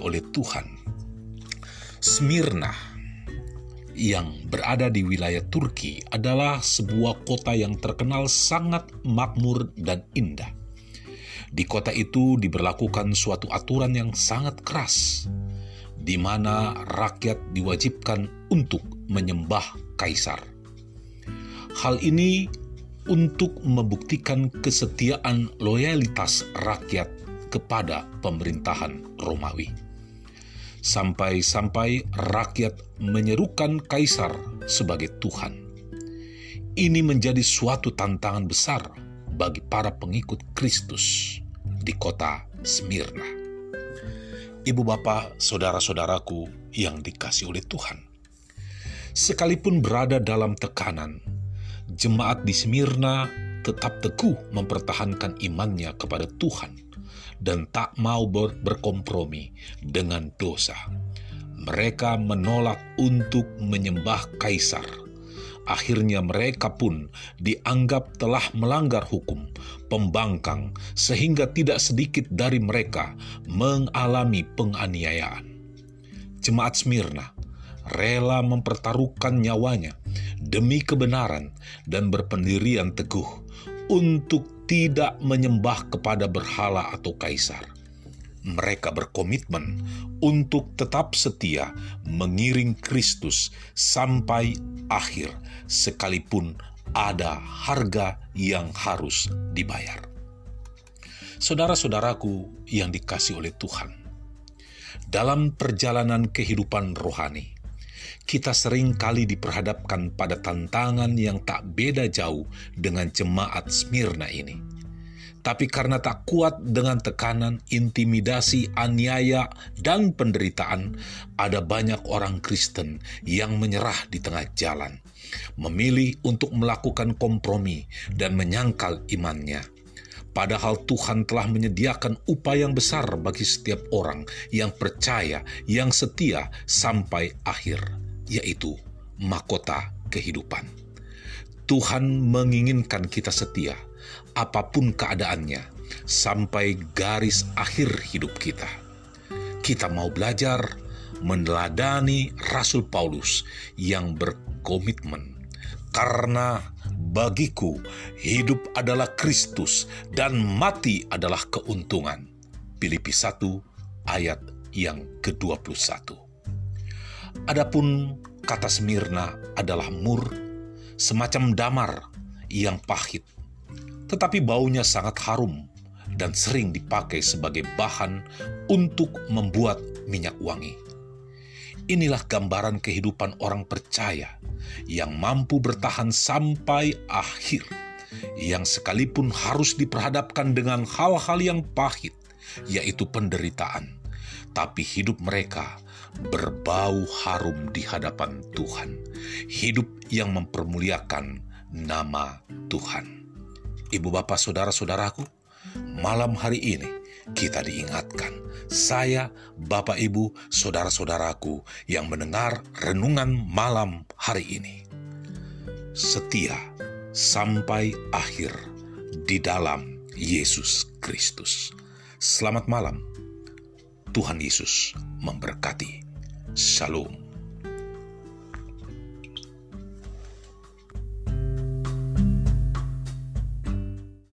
oleh Tuhan. Smyrna yang berada di wilayah Turki adalah sebuah kota yang terkenal sangat makmur dan indah. Di kota itu diberlakukan suatu aturan yang sangat keras, di mana rakyat diwajibkan untuk menyembah kaisar. Hal ini untuk membuktikan kesetiaan loyalitas rakyat kepada pemerintahan Romawi. Sampai-sampai rakyat menyerukan kaisar sebagai Tuhan. Ini menjadi suatu tantangan besar bagi para pengikut Kristus di kota Smyrna. Ibu bapak, saudara-saudaraku yang dikasih oleh Tuhan. Sekalipun berada dalam tekanan, jemaat di Smyrna tetap teguh mempertahankan imannya kepada Tuhan dan tak mau ber berkompromi dengan dosa. Mereka menolak untuk menyembah kaisar. Akhirnya mereka pun dianggap telah melanggar hukum, pembangkang, sehingga tidak sedikit dari mereka mengalami penganiayaan. Jemaat Smyrna rela mempertaruhkan nyawanya demi kebenaran dan berpendirian teguh untuk tidak menyembah kepada berhala atau kaisar. Mereka berkomitmen untuk tetap setia mengiring Kristus sampai akhir, sekalipun ada harga yang harus dibayar. Saudara-saudaraku yang dikasih oleh Tuhan, dalam perjalanan kehidupan rohani, kita sering kali diperhadapkan pada tantangan yang tak beda jauh dengan jemaat Smyrna ini. Tapi karena tak kuat dengan tekanan, intimidasi, aniaya, dan penderitaan, ada banyak orang Kristen yang menyerah di tengah jalan, memilih untuk melakukan kompromi dan menyangkal imannya. Padahal Tuhan telah menyediakan upaya yang besar bagi setiap orang yang percaya, yang setia sampai akhir yaitu mahkota kehidupan. Tuhan menginginkan kita setia, apa pun keadaannya, sampai garis akhir hidup kita. Kita mau belajar meneladani Rasul Paulus yang berkomitmen, karena bagiku hidup adalah Kristus dan mati adalah keuntungan. Filipi 1 ayat yang ke-21. Adapun kata Smyrna adalah mur, semacam damar yang pahit, tetapi baunya sangat harum dan sering dipakai sebagai bahan untuk membuat minyak wangi. Inilah gambaran kehidupan orang percaya yang mampu bertahan sampai akhir, yang sekalipun harus diperhadapkan dengan hal-hal yang pahit, yaitu penderitaan, tapi hidup mereka berbau harum di hadapan Tuhan, hidup yang mempermuliakan nama Tuhan. Ibu bapak saudara-saudaraku, malam hari ini kita diingatkan, saya, bapak ibu, saudara-saudaraku yang mendengar renungan malam hari ini. Setia sampai akhir di dalam Yesus Kristus. Selamat malam. Tuhan Yesus memberkati. Shalom.